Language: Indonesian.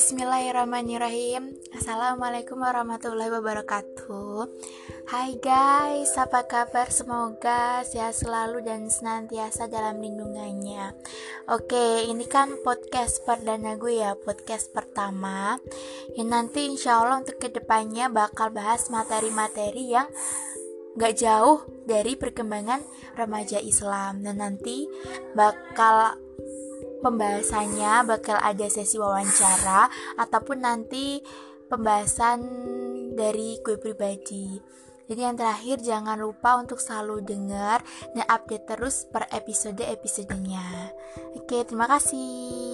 Bismillahirrahmanirrahim. Assalamualaikum warahmatullahi wabarakatuh. Hai guys, apa kabar? Semoga sehat selalu dan senantiasa dalam lindungannya. Oke, ini kan podcast perdana gue ya Podcast pertama. Yang nanti insya Allah untuk ke depannya bakal bahas materi-materi yang gak jauh dari perkembangan remaja Islam. Dan nanti bakal pembahasannya bakal ada sesi wawancara ataupun nanti pembahasan dari gue pribadi. Jadi yang terakhir jangan lupa untuk selalu dengar dan update terus per episode-episodenya. Oke, terima kasih.